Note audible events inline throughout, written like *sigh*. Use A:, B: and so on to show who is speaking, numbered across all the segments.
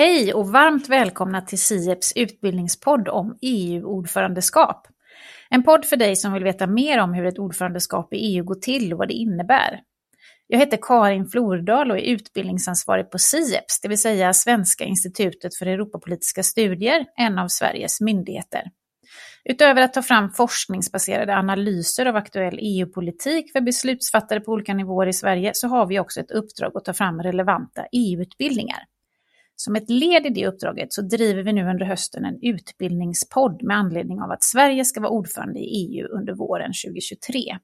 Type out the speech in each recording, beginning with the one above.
A: Hej och varmt välkomna till SIEPs utbildningspodd om EU-ordförandeskap. En podd för dig som vill veta mer om hur ett ordförandeskap i EU går till och vad det innebär. Jag heter Karin Flordal och är utbildningsansvarig på SIEPS, det vill säga Svenska institutet för Europapolitiska studier, en av Sveriges myndigheter. Utöver att ta fram forskningsbaserade analyser av aktuell EU-politik för beslutsfattare på olika nivåer i Sverige så har vi också ett uppdrag att ta fram relevanta EU-utbildningar. Som ett led i det uppdraget så driver vi nu under hösten en utbildningspodd med anledning av att Sverige ska vara ordförande i EU under våren 2023.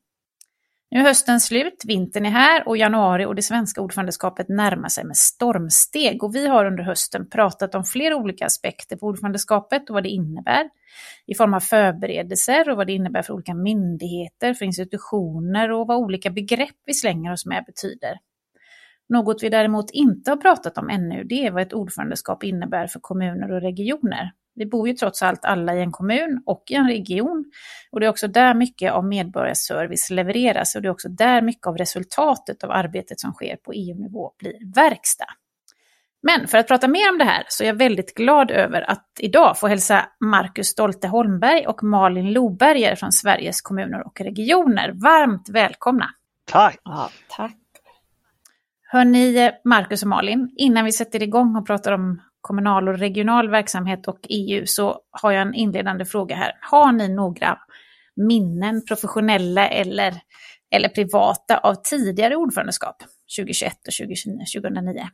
A: Nu är hösten slut, vintern är här och januari och det svenska ordförandeskapet närmar sig med stormsteg. Och vi har under hösten pratat om flera olika aspekter på ordförandeskapet och vad det innebär. I form av förberedelser och vad det innebär för olika myndigheter, för institutioner och vad olika begrepp vi slänger oss med betyder. Något vi däremot inte har pratat om ännu, det är vad ett ordförandeskap innebär för kommuner och regioner. Vi bor ju trots allt alla i en kommun och i en region. Och det är också där mycket av medborgarservice levereras och det är också där mycket av resultatet av arbetet som sker på EU-nivå blir verkstad. Men för att prata mer om det här så är jag väldigt glad över att idag få hälsa Marcus Stolte Holmberg och Malin Loberger från Sveriges kommuner och regioner. Varmt välkomna!
B: Tack!
C: Ja, tack!
A: Hörni, eh, Marcus och Malin, innan vi sätter igång och pratar om kommunal och regional verksamhet och EU så har jag en inledande fråga här. Har ni några minnen, professionella eller, eller privata, av tidigare ordförandeskap 2021 och 2009?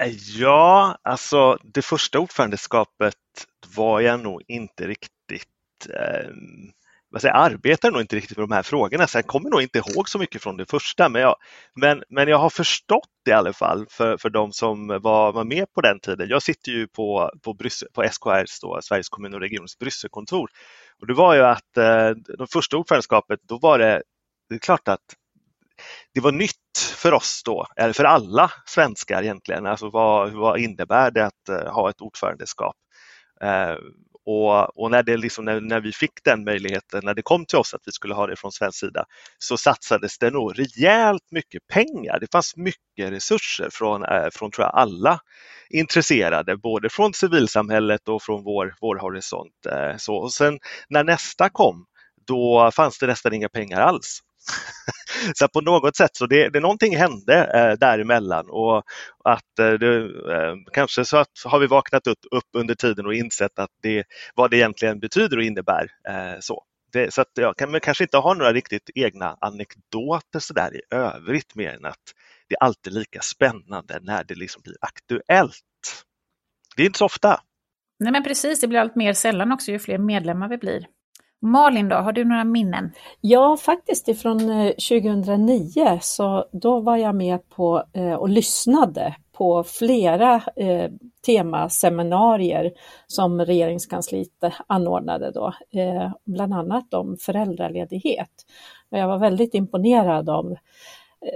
B: Eh, ja, alltså det första ordförandeskapet var jag nog inte riktigt eh, vad säger, arbetar nog inte riktigt med de här frågorna, så jag kommer nog inte ihåg så mycket från det första. Men jag, men, men jag har förstått det i alla fall för, för de som var, var med på den tiden. Jag sitter ju på, på, Bryssel, på SKRs, då, Sveriges kommun och regions Brysselkontor. Och det var ju att eh, det första ordförandeskapet, då var det, det är klart att det var nytt för oss då, eller för alla svenskar egentligen. Alltså vad, vad innebär det att eh, ha ett ordförandeskap? Eh, och, och, när, det liksom, när, när, vi fick den möjligheten, när det kom till oss att vi skulle ha det från svensk sida, så satsades det nog rejält mycket pengar. Det fanns mycket resurser från, eh, från tror jag, alla intresserade, både från civilsamhället och från vår, vår horisont. Eh, så, och sen när nästa kom, då fanns det nästan inga pengar alls. *laughs* så på något sätt så det, det någonting hände eh, däremellan och att eh, det, eh, kanske så att har vi vaknat upp, upp under tiden och insett att det, vad det egentligen betyder och innebär. Eh, så. Det, så att jag kan, kanske inte ha några riktigt egna anekdoter så där i övrigt mer än att det är alltid lika spännande när det liksom blir aktuellt. Det är inte så ofta.
A: Nej men precis, det blir allt mer sällan också ju fler medlemmar vi blir. Malin då, har du några minnen?
C: Ja, faktiskt ifrån 2009 eh, så då var jag med på eh, och lyssnade på flera eh, temaseminarier som regeringskansliet anordnade då, eh, bland annat om föräldraledighet. Och jag var väldigt imponerad av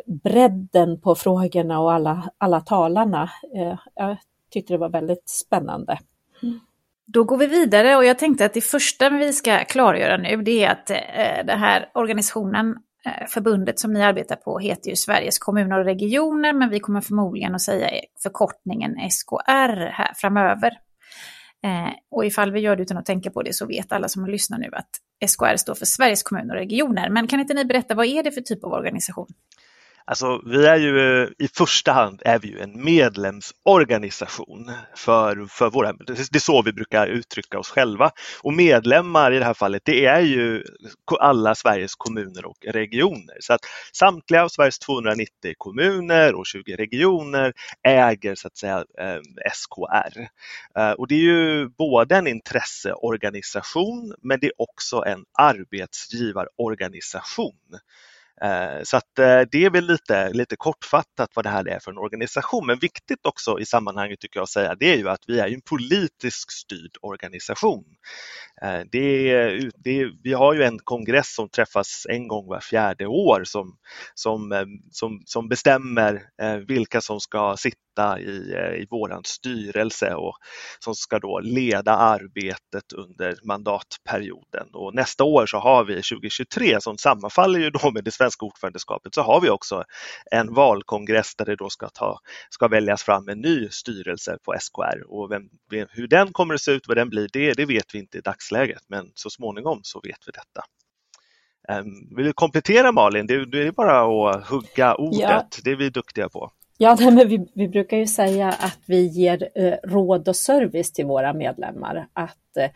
C: bredden på frågorna och alla, alla talarna. Eh, jag tyckte det var väldigt spännande. Mm.
A: Då går vi vidare och jag tänkte att det första vi ska klargöra nu det är att eh, den här organisationen, eh, förbundet som ni arbetar på heter ju Sveriges kommuner och regioner men vi kommer förmodligen att säga förkortningen SKR här framöver. Eh, och ifall vi gör det utan att tänka på det så vet alla som lyssnar nu att SKR står för Sveriges kommuner och regioner. Men kan inte ni berätta vad är det för typ av organisation?
B: Alltså, vi är ju eh, i första hand är vi ju en medlemsorganisation för, för våra, det är så vi brukar uttrycka oss själva. Och medlemmar i det här fallet, det är ju alla Sveriges kommuner och regioner. Så att samtliga av Sveriges 290 kommuner och 20 regioner äger så att säga eh, SKR. Eh, och det är ju både en intresseorganisation men det är också en arbetsgivarorganisation. Eh, så att eh, det är väl lite, lite kortfattat vad det här är för en organisation. Men viktigt också i sammanhanget tycker jag att säga det är ju att vi är en politiskt styrd organisation. Eh, det det vi har ju en kongress som träffas en gång var fjärde år som, som, eh, som, som bestämmer eh, vilka som ska sitta i, i vår styrelse och som ska då leda arbetet under mandatperioden. Och nästa år så har vi 2023 som sammanfaller ju då med det svenska ordförandeskapet. Så har vi också en valkongress där det då ska, ta, ska väljas fram en ny styrelse på SKR och vem, hur den kommer att se ut, vad den blir, det, det vet vi inte i dagsläget men så småningom så vet vi detta. Um, vill du komplettera Malin? Det, är bara att hugga ordet, ja. det är vi duktiga på.
C: Ja, men vi, vi, brukar ju säga att vi ger eh, råd och service till våra medlemmar. Att eh,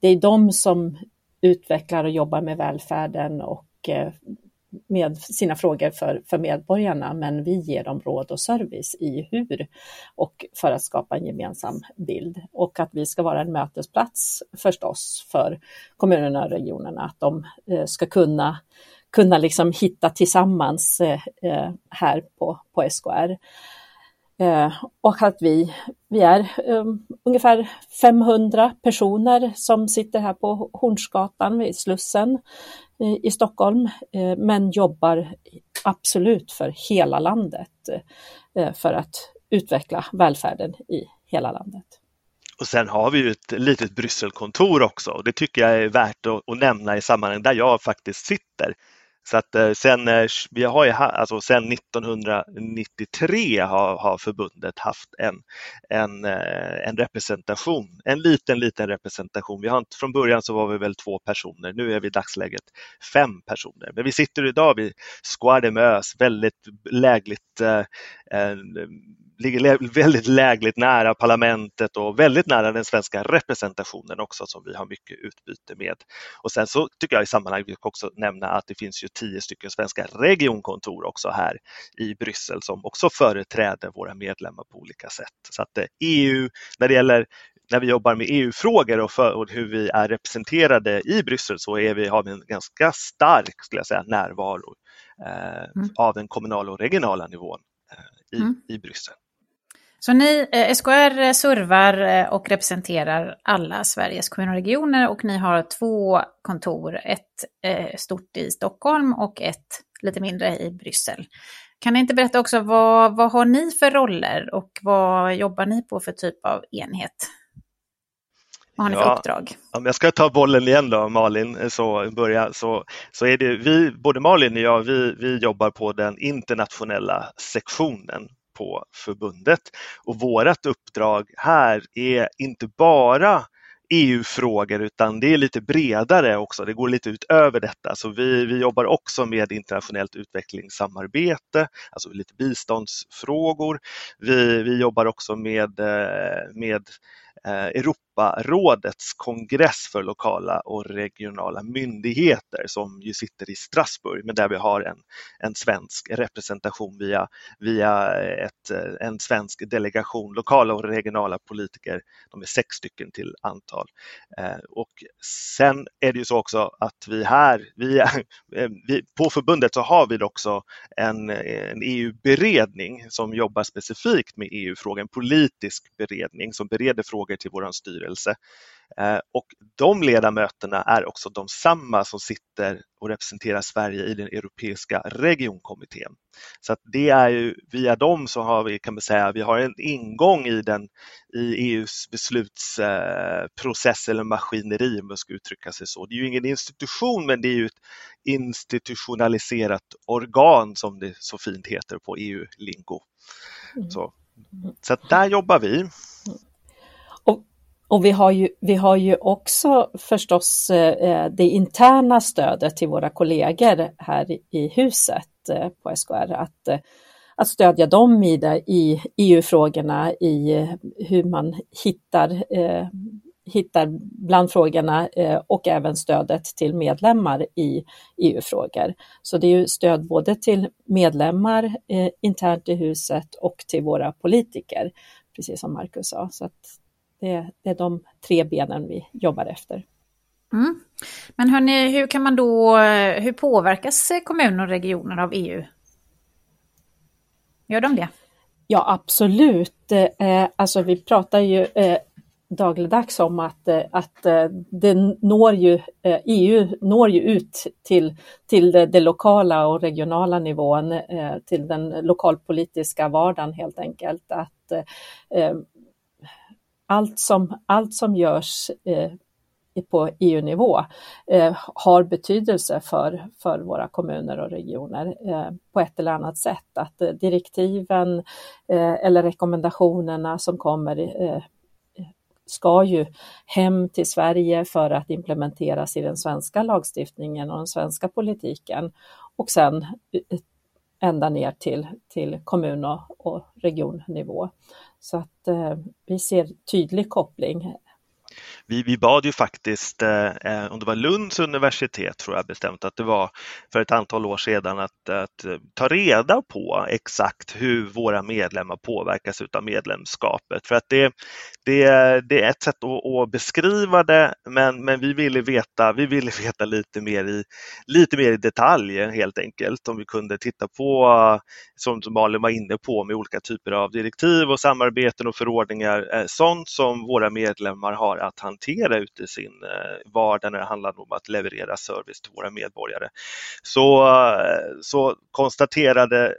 C: det är de som utvecklar och jobbar med välfärden och eh, med sina frågor för, för medborgarna, men vi ger dem råd och service i hur och för att skapa en gemensam bild. Och att vi ska vara en mötesplats förstås för kommunerna och regionerna, att de eh, ska kunna kunna liksom hitta tillsammans eh, eh, här på, på SKR. Eh, och att vi, vi är eh, ungefär 500 personer som sitter här på Hornsgatan vid Slussen i Stockholm, eh, men jobbar absolut för hela landet eh, för att utveckla välfärden i hela landet.
B: Och sen har vi ju ett litet Brysselkontor också och det tycker jag är värt att, att nämna i sammanhang där jag faktiskt sitter. Så att eh, sen, eh, vi har ju, alltså sen 1993 har, har förbundet haft en, en, eh, en representation, en liten, liten representation. Vi har inte, från början så var vi väl två personer, nu är vi i dagsläget fem personer. Men vi sitter idag vid Square de väldigt lägligt eh, ligger väldigt lägligt nära parlamentet och väldigt nära den svenska representationen också som vi har mycket utbyte med. Och sen så tycker jag i sammanhanget också nämna att det finns ju tio stycken svenska regionkontor också här i Bryssel som också företräder våra medlemmar på olika sätt. Så att EU, eh, e när det gäller när vi jobbar med EU-frågor och, och, hur vi är representerade i Bryssel så är vi, har vi en ganska stark skulle jag säga, närvaro eh, mm. av den kommunala och regionala nivån eh, i, mm. i Bryssel.
A: Så ni, eh, SKR servar eh, och representerar alla Sveriges kommuner och regioner och ni har två kontor, ett eh, stort i Stockholm och ett lite mindre i Bryssel. Kan ni inte berätta också vad, vad har ni för roller och vad jobbar ni på för typ av enhet? Vad har ni för uppdrag?
B: Om jag ska ta bollen igen då Malin, så, börja, så, så är det vi, både Malin och jag, vi, vi jobbar på den internationella sektionen på förbundet. Och vårt uppdrag här är inte bara EU-frågor utan det är lite bredare också, det går lite utöver detta. Så vi, vi jobbar också med internationellt utvecklingssamarbete, alltså lite biståndsfrågor. Vi, vi jobbar också med, eh, med Eh, Europarådets kongress för lokala och regionala myndigheter som ju sitter i Strasbourg men där vi har en, en svensk representation via, via ett, eh, en svensk delegation, lokala och regionala politiker. De är sex stycken till antal. Eh, och sen är det ju så också att vi här, vi, vi, på förbundet så har vi också en, en EU-beredning som jobbar specifikt med EU-frågan, politisk beredning som bereder frågor frågor till vår styrelse. Eh, och de ledamöterna är också de samma som sitter och representerar Sverige i den europeiska regionkommittén. Så att det är ju via dem så har vi, kan man säga, vi har en ingång i, den, i EUs beslutsprocess eller maskineri om man ska uttrycka sig så. Det är ju ingen institution men det är ju ett institutionaliserat organ som det så fint heter på EU-lingo. Mm. Så, så där jobbar vi.
C: Och vi har ju, vi har ju också förstås eh, eh, det interna stödet till våra kollegor här i huset eh, på SKR, att, att stödja dem i, det, i EU-frågorna, i hur man hittar, hittar bland frågorna och även stödet till medlemmar i EU-frågor. Så det är ju stöd både till medlemmar internt i huset och till våra politiker, precis som Marcus sa. Så det, det är de tre benen vi jobbar efter.
A: Mm. Men hörni, hur kan man då, hur påverkas kommuner och regioner av EU? Gör de det?
C: Ja, absolut. Eh, alltså vi pratar ju eh, dagligdags om att, att det når ju, EU når ju ut till, till det, det lokala och regionala nivån, till den lokalpolitiska vardagen helt enkelt. Att allt som, allt som görs eh, på EU-nivå eh, har betydelse för, för våra kommuner och regioner eh, på ett eller annat sätt. Att eh, direktiven eh, eller rekommendationerna som kommer eh, ska ju hem till Sverige för att implementeras i den svenska lagstiftningen och den svenska politiken och sen eh, ända ner till, till kommun och, och regionnivå. Så att eh, vi ser tydlig koppling
B: vi, vi bad ju faktiskt, eh, eh, om det var Lunds universitet tror jag bestämt att det var för ett antal år sedan att, att eh, ta reda på exakt hur våra medlemmar påverkas utav medlemskapet. För att det, det, det är ett sätt att, att, beskriva det men, men vi ville veta, vi ville veta lite, mer i, lite mer i detalj helt enkelt. Om vi kunde titta på, som Malin var inne på, med olika typer av direktiv och samarbeten och förordningar, eh, sånt som våra medlemmar har att hantera ute i sin eh, vardag när det handlar om att leverera service till våra medborgare. Så, eh, så konstaterade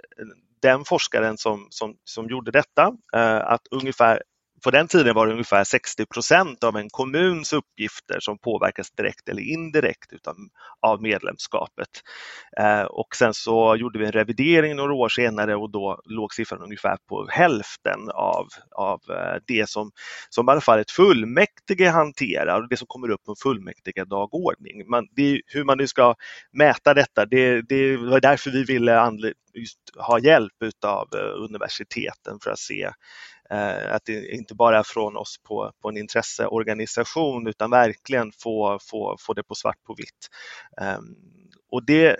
B: den forskaren som, som, som gjorde detta eh, att ungefär på den tiden var det ungefär 60 procent av en kommuns uppgifter som påverkas direkt eller indirekt utav, av medlemskapet. Eh, och sen så gjorde vi en revidering några år senare och då låg siffran ungefär på hälften av, av eh, det som, som i alla fall ett fullmäktige hanterar och det som kommer upp på en fullmäktige dagordning. Man, det, hur man nu ska mäta detta, det, det var därför vi ville ha hjälp utav eh, universiteten för att se Eh, att det inte bara är från oss på, på en intresseorganisation utan verkligen få, få, få det på svart på vitt. Ehm, och det,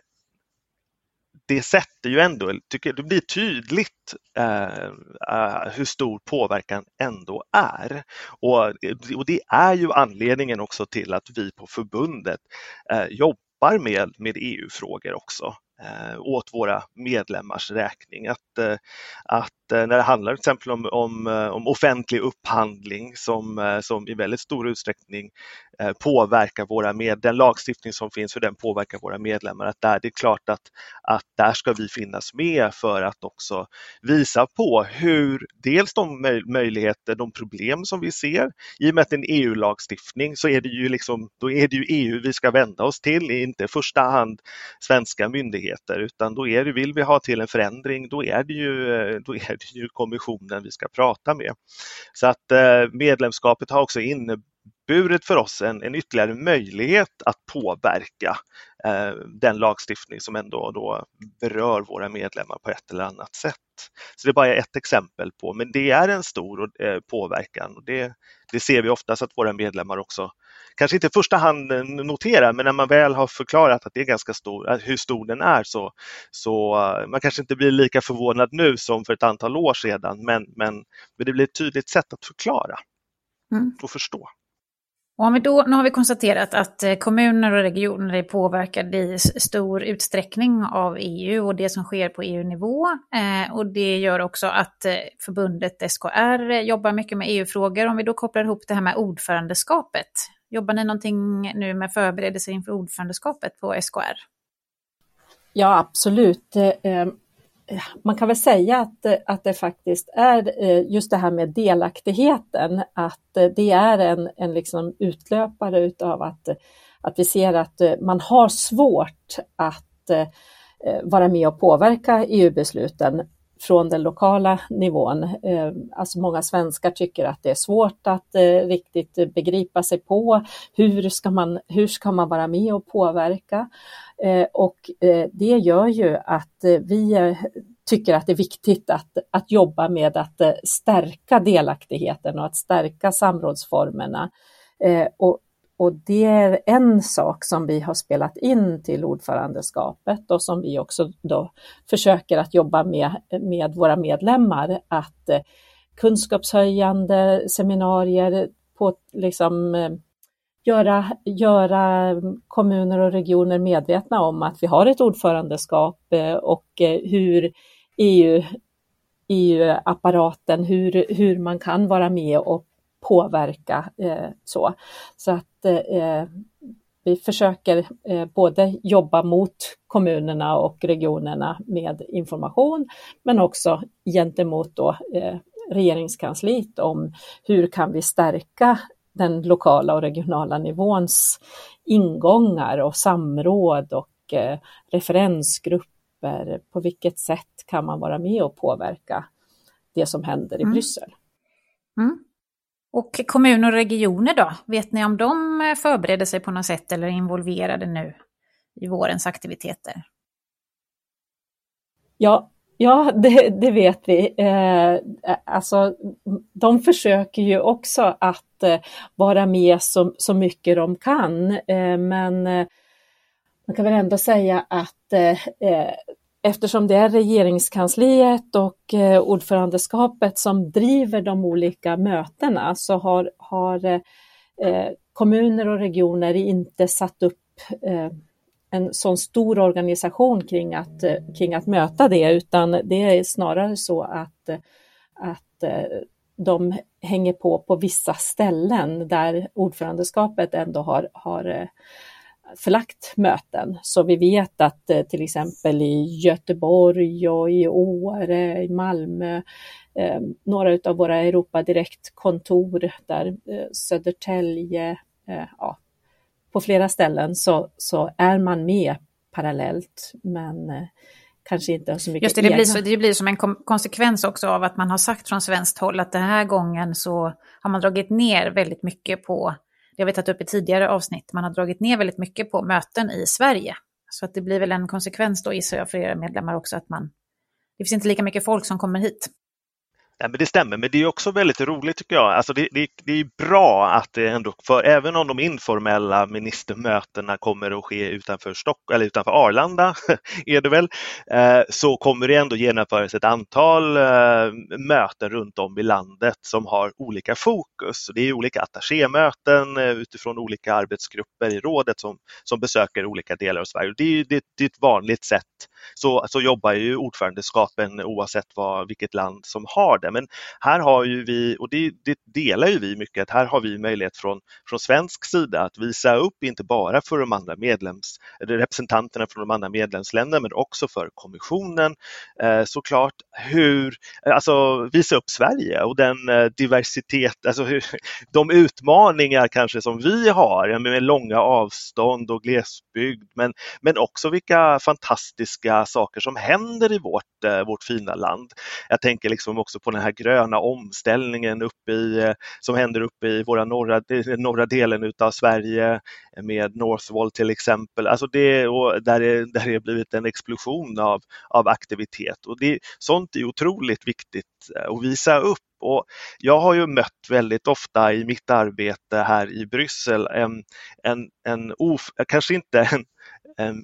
B: det sätter ju ändå, tycker det blir tydligt eh, eh, hur stor påverkan ändå är. Och, och det är ju anledningen också till att vi på förbundet eh, jobbar med, med EU-frågor också Eh, åt våra medlemmars räkning. Att, eh, att Eh, när det handlar till exempel om, om, eh, om offentlig upphandling som, eh, som i väldigt stor utsträckning eh, påverkar våra med, den lagstiftning som finns, hur den påverkar våra medlemmar. Att där, det är klart att, att där ska vi finnas med för att också visa på hur dels de möjligheter, de problem som vi ser. I och med att det är en EU-lagstiftning så är det ju liksom, då är det ju EU vi ska vända oss till, inte i första hand svenska myndigheter utan då är det, vill vi ha till en förändring, då är det ju, eh, då är det ju kommissionen vi ska prata med. Så att eh, medlemskapet har också inneburit för oss en, en ytterligare möjlighet att påverka eh, den lagstiftning som ändå då berör våra medlemmar på ett eller annat sätt. Så det är bara ett exempel på, men det är en stor eh, påverkan och det, det ser vi oftast att våra medlemmar också kanske inte i första hand eh, noterar, men när man väl har förklarat att det är ganska stor, hur stor den är så, så uh, man kanske inte blir lika förvånad nu som för ett antal år sedan, men, men, men det blir ett tydligt sätt att förklara mm. och förstå.
A: Och om vi då, nu har vi konstaterat att eh, kommuner och regioner är påverkade i stor utsträckning av EU och det som sker på EU-nivå. Eh, och det gör också att eh, förbundet SKR eh, jobbar mycket med EU-frågor. Om vi då kopplar ihop det här med ordförandeskapet. Jobbar ni någonting nu med förberedelser inför ordförandeskapet på SKR?
C: Ja, absolut. Man kan väl säga att, att det faktiskt är eh, just det här med delaktigheten, att eh, det är en, en liksom utlöpare utav att, eh, att vi ser att man har svårt att vara med och påverka EU-besluten från den lokala nivån. Eh, alltså många svenskar tycker att det är svårt att eh, riktigt begripa sig på hur ska man, hur ska man vara med och påverka? Eh, och det gör ju att vi tycker att det är viktigt att, att jobba med att stärka delaktigheten och att stärka samrådsformerna. Och och det är en sak som vi har spelat in till ordförandeskapet och som vi också då försöker att jobba med, med våra medlemmar. Att eh, kunskapshöjande seminarier på liksom eh, göra, göra kommuner och regioner medvetna om att vi har ett ordförandeskap eh, och hur EU, EU-apparaten, hur, hur man kan vara med och påverka. Eh, så. så att eh, vi försöker eh, både jobba mot kommunerna och regionerna med information men också gentemot då, regeringskansliet om hur kan vi stärka den lokala och regionala nivåns ingångar och samråd och referensgrupper. På vilket sätt kan man vara med och påverka det som händer i mm. Bryssel?
A: Mm. Och kommuner och regioner då? Vet ni om de eh, förbereder sig på något sätt eller är involverade nu i vårens aktiviteter?
C: Ja, ja *laughs* det, det vet vi. Eh, alltså, de försöker ju också att eh, vara med så, så mycket de kan, eh, men eh, man kan väl ändå säga att eh, eh eftersom det är regeringskansliet och eh, ordförandeskapet som driver de olika mötena så har, har eh, eh kommuner och regioner inte satt upp eh, en sån stor organisation kring att, eh, kring att möta det utan det är snarare så att, att eh, de hänger på på vissa ställen där ordförandeskapet ändå har, har eh, förlagt möten. Så vi vet att eh, till exempel i Göteborg och i Åre, i Malmö, eh, några av våra Europadirektkontor där eh, Södertälje, ja, på flera ställen så, så är man med parallellt men kanske inte så mycket
A: Just det, det blir, så, det blir som en konsekvens också av att man har sagt från svenskt håll att den här gången så har man dragit ner väldigt mycket på det har vi tagit upp i tidigare avsnitt, man har dragit ner väldigt mycket på möten i Sverige. Så att det blir väl en konsekvens då gissar jag för era medlemmar också att man, det finns inte lika mycket folk som kommer hit.
B: Ja, men det stämmer, men det är också väldigt roligt tycker jag. Alltså det, det, det är bra att det ändå, för även om de informella ministermötena kommer att ske utanför, Stock, eller utanför Arlanda, *laughs* är det väl, eh, så kommer det ändå genomföras ett antal eh, möten runt om i landet som har olika fokus. Det är olika attachémöten eh, utifrån olika arbetsgrupper i rådet som, som besöker olika delar av Sverige. Det är, det, det är ett vanligt sätt så, så jobbar ju ordförandeskapen oavsett vad, vilket land som har det. Men här har ju vi, och det, det delar ju vi mycket, att här har vi möjlighet från, från svensk sida att visa upp, inte bara för de andra medlems, representanterna från de andra medlemsländerna, men också för kommissionen eh, såklart, hur, eh, alltså visa upp Sverige och den eh, diversitet, alltså hur, *laughs* de utmaningar kanske som vi har med långa avstånd och glesbygd, men, men också vilka fantastiska saker som händer i vårt, eh, vårt fina land. Jag tänker liksom också på den här gröna omställningen uppe i, eh, som händer uppe i våra norra, eh, norra delen utav Sverige med Northvolt till exempel. Alltså det, och där, är, där är blivit en explosion av, av aktivitet och det, sånt är otroligt viktigt eh, att visa upp och jag har ju mött väldigt ofta i mitt arbete här i Bryssel en, en, en of, kanske inte en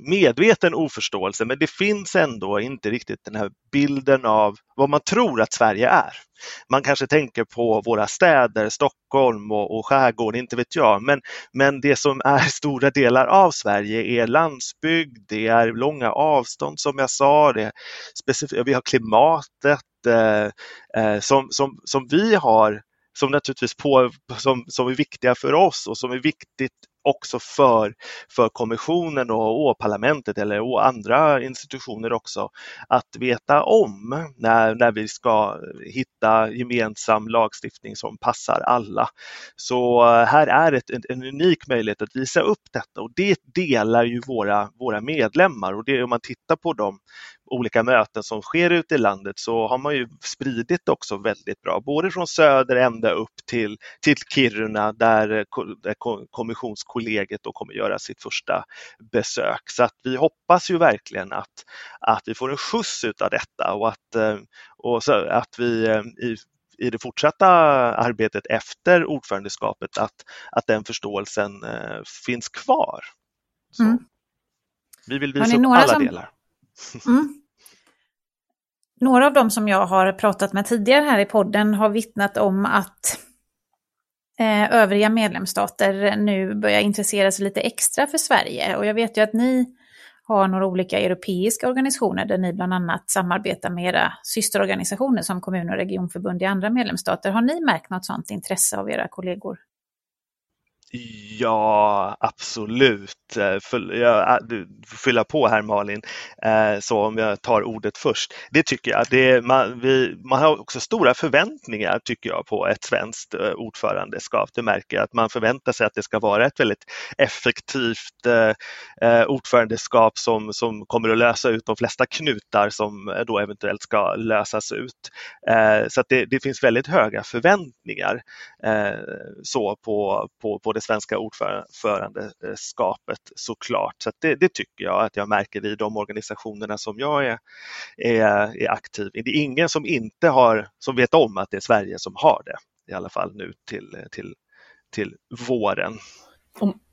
B: medveten oförståelse, men det finns ändå inte riktigt den här bilden av vad man tror att Sverige är. Man kanske tänker på våra städer, Stockholm och, och skärgården, inte vet jag, men, men det som är *laughs* stora delar av Sverige är landsbygd, det är långa avstånd som jag sa, det vi har klimatet eh, eh, som, som, som vi har som naturligtvis på, som, som är viktiga för oss och som är viktigt också för, för kommissionen och, och parlamentet eller och andra institutioner också att veta om när, när vi ska hitta gemensam lagstiftning som passar alla. Så eh, här är ett, en unik möjlighet att visa upp detta och det delar ju våra, våra medlemmar och det om man tittar på de olika möten som sker ute i landet så har man ju spridit också väldigt bra, både från söder ända upp till, till Kiruna där, där kommissionskollegiet då kommer göra sitt första besök. Så att vi hoppas ju verkligen att, att vi får en skjuts utav detta och att, eh, och så att vi eh, i, i det fortsatta arbetet efter ordförandeskapet att, att den förståelsen eh, finns kvar. Mm. Vi vill visa upp alla som, delar. Mm. *laughs*
A: Några av dem som jag har pratat med tidigare här i podden har vittnat om att eh, övriga medlemsstater nu börjar intressera sig lite extra för Sverige. Och jag vet ju att ni har några olika europeiska organisationer där ni bland annat samarbetar med era systerorganisationer som kommun och regionförbund i andra medlemsstater. Har ni märkt något sådant intresse av era kollegor?
B: Ja, absolut. Eh, jag, eh, du får fylla på här Malin, eh, så om jag tar ordet först. Det tycker jag. Det, man, vi, man har också stora förväntningar tycker jag på ett svenskt ordförandeskap. Det märker jag, att man förväntar sig att det ska vara ett väldigt effektivt ordförandeskap som, som kommer att lösa ut de flesta knutar som då eventuellt ska lösas ut. Så det, det finns väldigt höga förväntningar så på, på, på det svenska ordförandeskapet såklart. Så det, det, tycker jag att jag märker i de organisationerna som jag är, är, är aktiv i. Det är ingen som inte har, som vet om att det är Sverige som har det, i alla fall nu till, till, till våren.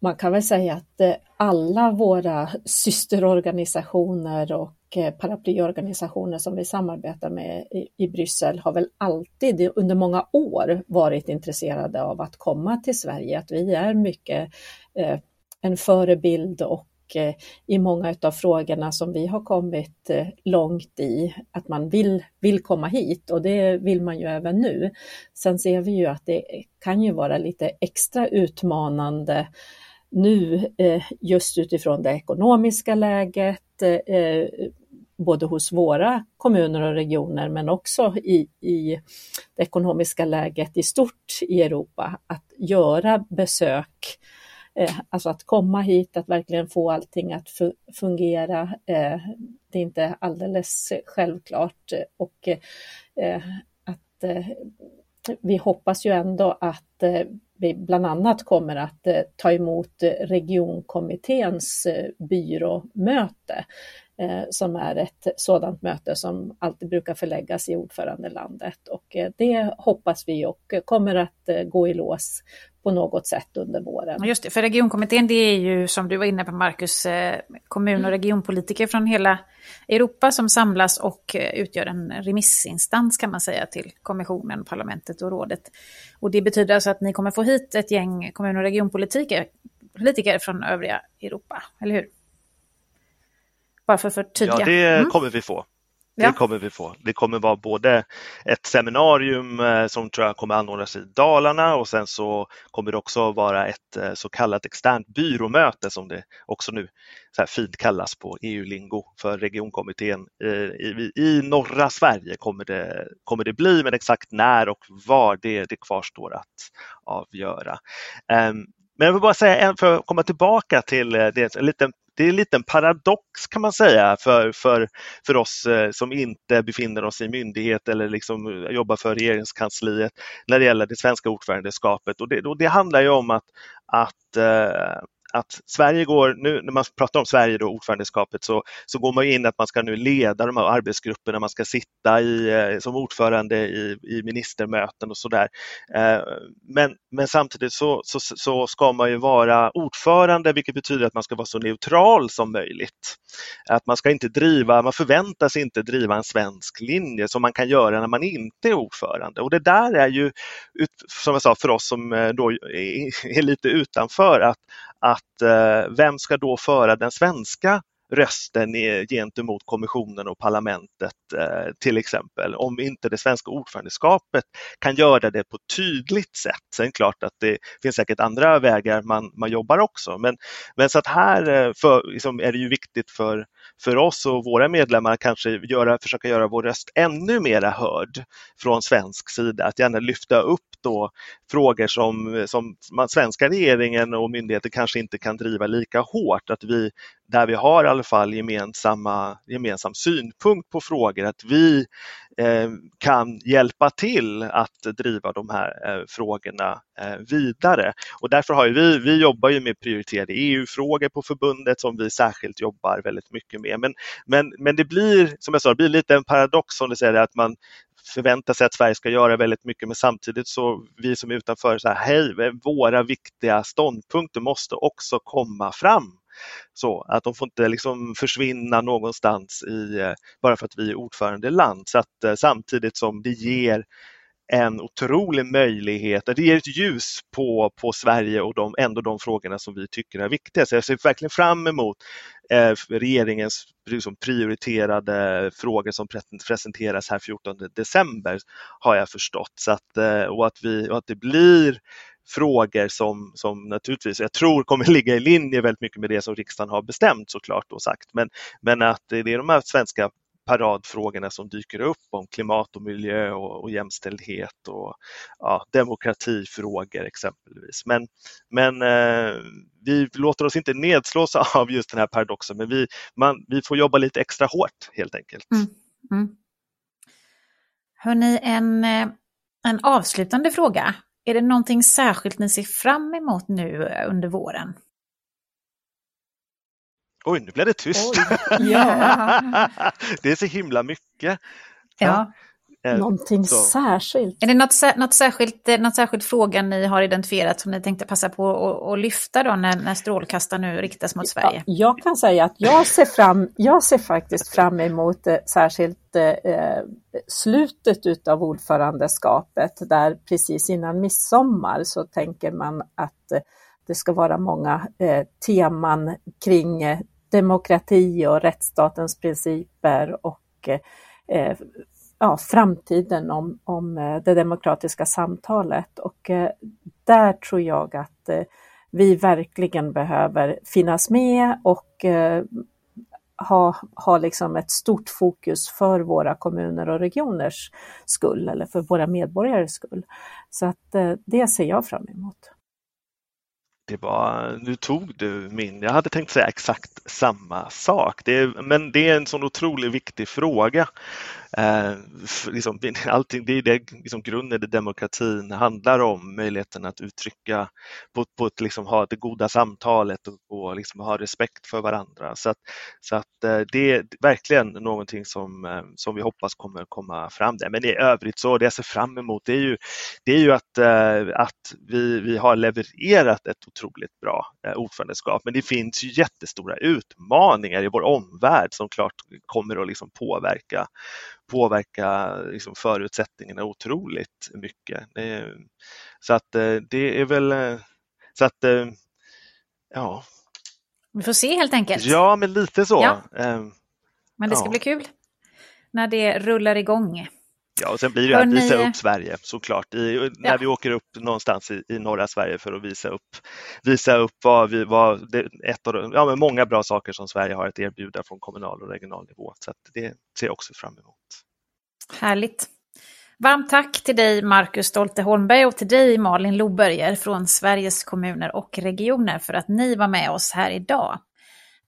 C: Man kan väl säga att eh, alla våra systerorganisationer och Eh, paraplyorganisationer som vi samarbetar med i, Bryssel har väl alltid under många år varit intresserade av att komma till Sverige, att vi är mycket eh, en förebild och eh, i många av frågorna som vi har kommit eh, långt i, att man vill, vill komma hit och det vill man ju även nu. Sen ser vi ju att det kan ju vara lite extra utmanande nu just utifrån det ekonomiska läget, både hos våra kommuner och regioner men också i, i det ekonomiska läget i stort i Europa, att göra besök, eh, alltså att komma hit, att verkligen få allting att fungera. Eh, det är inte alldeles självklart eh, och eh, att vi hoppas ju ändå att vi bland annat kommer att eh, ta emot regionkommitténs eh, byråmöte som är ett sådant möte som alltid brukar förläggas i ordförandelandet och det hoppas vi och kommer att gå i lås på något sätt under våren.
A: Just det, för regionkommittén det är ju som du var inne på Marcus, kommun och regionpolitiker från hela Europa som samlas och utgör en remissinstans kan man säga till kommissionen, parlamentet och rådet. Och det betyder alltså att ni kommer få hit ett gäng kommun och regionpolitiker politiker från övriga Europa, eller hur? Bara för att förtydliga.
B: Ja, det mm. kommer vi få. Det kommer vi få. Det kommer vara både ett seminarium eh, som tror jag kommer anordnas i Dalarna och sen så kommer det också vara ett eh, så kallat externt byråmöte som det också nu så här fint kallas på EU-lingo för regionkommittén. I, i, norra Sverige kommer det, kommer det bli, men exakt när och var det, det kvarstår att avgöra. Ehm, men jag vill bara säga, för att komma tillbaka till eh, det, en liten det är en liten paradox kan man säga för, för, för oss eh, som inte befinner oss i myndighet eller liksom eh, jobbar för regeringskansliet när det gäller det svenska ordförandeskapet. Och det, och det handlar ju om att, att eh, att Sverige går, nu när man pratar om Sverige då, ordförandeskapet, så, så går man in att man ska nu leda de här arbetsgrupperna, man ska sitta i, eh, som ordförande i, i ministermöten och sådär. Eh, men, men samtidigt så, så, så ska man ju vara ordförande, vilket betyder att man ska vara så neutral som möjligt. Att man ska inte driva, man förväntas inte driva en svensk linje som man kan göra när man inte är ordförande. Och det där är ju, som jag sa, för oss som eh, då är lite utanför, att, att eh, vem ska då föra den svenska rösten gentemot kommissionen och parlamentet eh, till exempel. Om inte det svenska ordförandeskapet kan göra det på ett tydligt sätt. Sen är det klart att det finns säkert andra vägar man, man jobbar också. Men, men så att här eh, för, liksom, är det ju viktigt för, för oss och våra medlemmar kanske göra, försöka göra vår röst ännu mera hörd från svensk sida. Att gärna lyfta upp då frågor som, som man, svenska regeringen och myndigheter kanske inte kan driva lika hårt. Att vi, där vi har i alla fall gemensamma, gemensam synpunkt på frågor, att vi eh, kan hjälpa till att driva de här eh, frågorna eh, vidare. Och därför har vi, vi jobbar ju med prioriterade EU-frågor på förbundet som vi särskilt jobbar väldigt mycket med. Men, men, men det blir, som jag sa, det blir lite en paradox som du säger, att man förväntar sig att Sverige ska göra väldigt mycket men samtidigt så vi som är utanför, så här, hej, våra viktiga ståndpunkter måste också komma fram. Så att de får inte liksom försvinna någonstans i, eh, bara för att vi är ordförandeland. Så att eh, samtidigt som det ger en otrolig möjlighet, det ger ett ljus på, på Sverige och de, ändå de frågorna som vi tycker är viktiga. Så jag ser verkligen fram emot eh, regeringens liksom, prioriterade frågor som presenteras här 14 december har jag förstått. Så att, eh, och, att vi, och att det blir frågor som, som naturligtvis jag tror kommer *laughs* ligga i linje väldigt mycket med det som riksdagen har bestämt såklart och sagt. Men, men att det är de här svenska paradfrågorna som dyker upp om klimat och miljö och, och jämställdhet och ja, demokratifrågor exempelvis. Men, men eh, vi låter oss inte nedslås *laughs* av just den här paradoxen, men vi, man, vi får jobba lite extra hårt helt enkelt. Mm. Mm.
A: Hörrni, en, eh, en avslutande fråga. Är det någonting särskilt ni ser fram emot nu under våren?
B: Oj, nu blev det tyst. *laughs* ja. det är så himla mycket.
C: Ja. Eh, någonting så. särskilt.
A: Är det något, något, särskilt, eh, något särskilt fråga ni har identifierat som ni tänkte passa på att, lyfta då när, när strålkastaren nu riktas mot Sverige?
C: Ja, jag kan säga att jag ser, fram, jag ser faktiskt fram emot eh, särskilt eh, slutet av ordförandeskapet där precis innan midsommar så tänker man att eh, det ska vara många eh, teman kring demokrati och rättsstatens principer och eh, ja, framtiden om, om eh, det demokratiska samtalet. Och eh, där tror jag att eh, vi verkligen behöver finnas med och eh, ha, ha liksom ett stort fokus för våra kommuner och regioners skull eller för våra medborgares skull. Så att eh, det ser jag fram emot
B: det var, nu tog du min, jag hade tänkt säga exakt samma sak. Det är, men det är en sån otroligt viktig fråga Eh, liksom, *laughs* allting, det är det liksom, grunden i demokratin handlar om, möjligheten att uttrycka, på, på ett, liksom, ha det goda samtalet och, och liksom, ha respekt för varandra. Så, att, så att, eh, det är verkligen någonting som, eh, som vi hoppas kommer komma fram där. Men i övrigt så det jag ser fram emot det är ju, det är ju att, eh, att vi, vi har levererat ett otroligt bra ordförandeskap. Men det finns ju jättestora utmaningar i vår omvärld som klart kommer att liksom påverka påverka liksom förutsättningarna otroligt mycket. Så att eh, det är väl eh, så att eh, ja.
A: Vi får se helt enkelt.
B: Ja, men lite så. Ja.
A: Men det ska ja. bli kul när det rullar igång.
B: Ja, och sen blir det att visa upp Sverige såklart. I, ja. När vi åker upp någonstans i, i, norra Sverige för att visa upp, visa upp vad vi, vad det, ett av de, ja, men många bra saker som Sverige har att erbjuda från kommunal och regional nivå. Så det ser jag också fram emot.
A: Härligt. Varmt tack till dig Marcus Stolte Holmberg och till dig Malin Loberger från Sveriges kommuner och regioner för att ni var med oss här idag.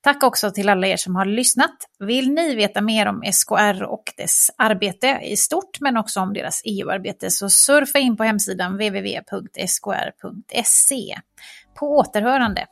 A: Tack också till alla er som har lyssnat. Vill ni veta mer om SKR och dess arbete i stort, men också om deras EU-arbete, så surfa in på hemsidan www.skr.se. På återhörande.